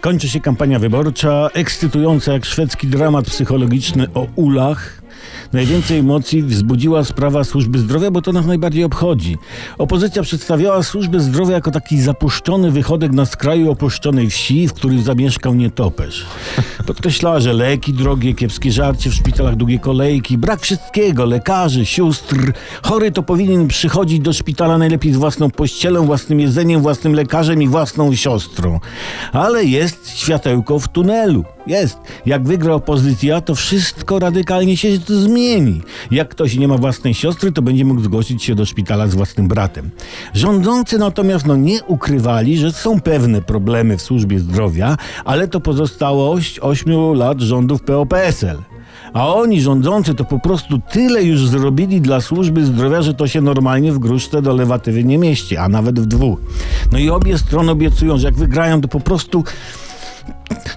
Kończy się kampania wyborcza, ekscytująca jak szwedzki dramat psychologiczny o ulach. Najwięcej emocji wzbudziła sprawa służby zdrowia, bo to nas najbardziej obchodzi. Opozycja przedstawiała służbę zdrowia jako taki zapuszczony wychodek na skraju opuszczonej wsi, w którym zamieszkał nietoperz. Podkreślała, że leki drogie, kiepskie żarcie w szpitalach, długie kolejki, brak wszystkiego, lekarzy, sióstr. Chory to powinien przychodzić do szpitala najlepiej z własną pościelą, własnym jedzeniem, własnym lekarzem i własną siostrą. Ale jest światełko w tunelu. Jest. Jak wygra opozycja, to wszystko radykalnie się zmieni. Jak ktoś nie ma własnej siostry, to będzie mógł zgłosić się do szpitala z własnym bratem. Rządzący natomiast no, nie ukrywali, że są pewne problemy w służbie zdrowia, ale to pozostałość ośmiu lat rządów PO-PSL. A oni rządzący to po prostu tyle już zrobili dla służby zdrowia, że to się normalnie w gruszce do lewatywy nie mieści, a nawet w dwóch. No i obie strony obiecują, że jak wygrają, to po prostu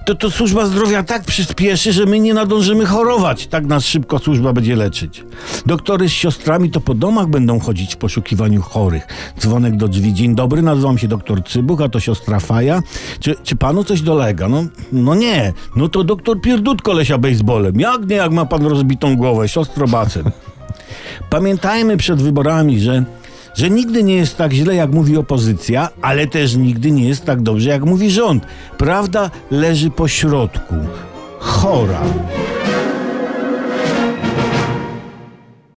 to, to służba zdrowia tak przyspieszy, że my nie nadążymy chorować. Tak nas szybko służba będzie leczyć. Doktory z siostrami to po domach będą chodzić w poszukiwaniu chorych. Dzwonek do drzwi. Dzień dobry, nazywam się doktor Cybuch, a to siostra Faja. Czy, czy panu coś dolega? No, no nie. No to doktor Pierdut kolesia baseballem. Jak nie, jak ma pan rozbitą głowę? Siostro Bacen. Pamiętajmy przed wyborami, że że nigdy nie jest tak źle, jak mówi opozycja, ale też nigdy nie jest tak dobrze, jak mówi rząd. Prawda leży po środku. Chora.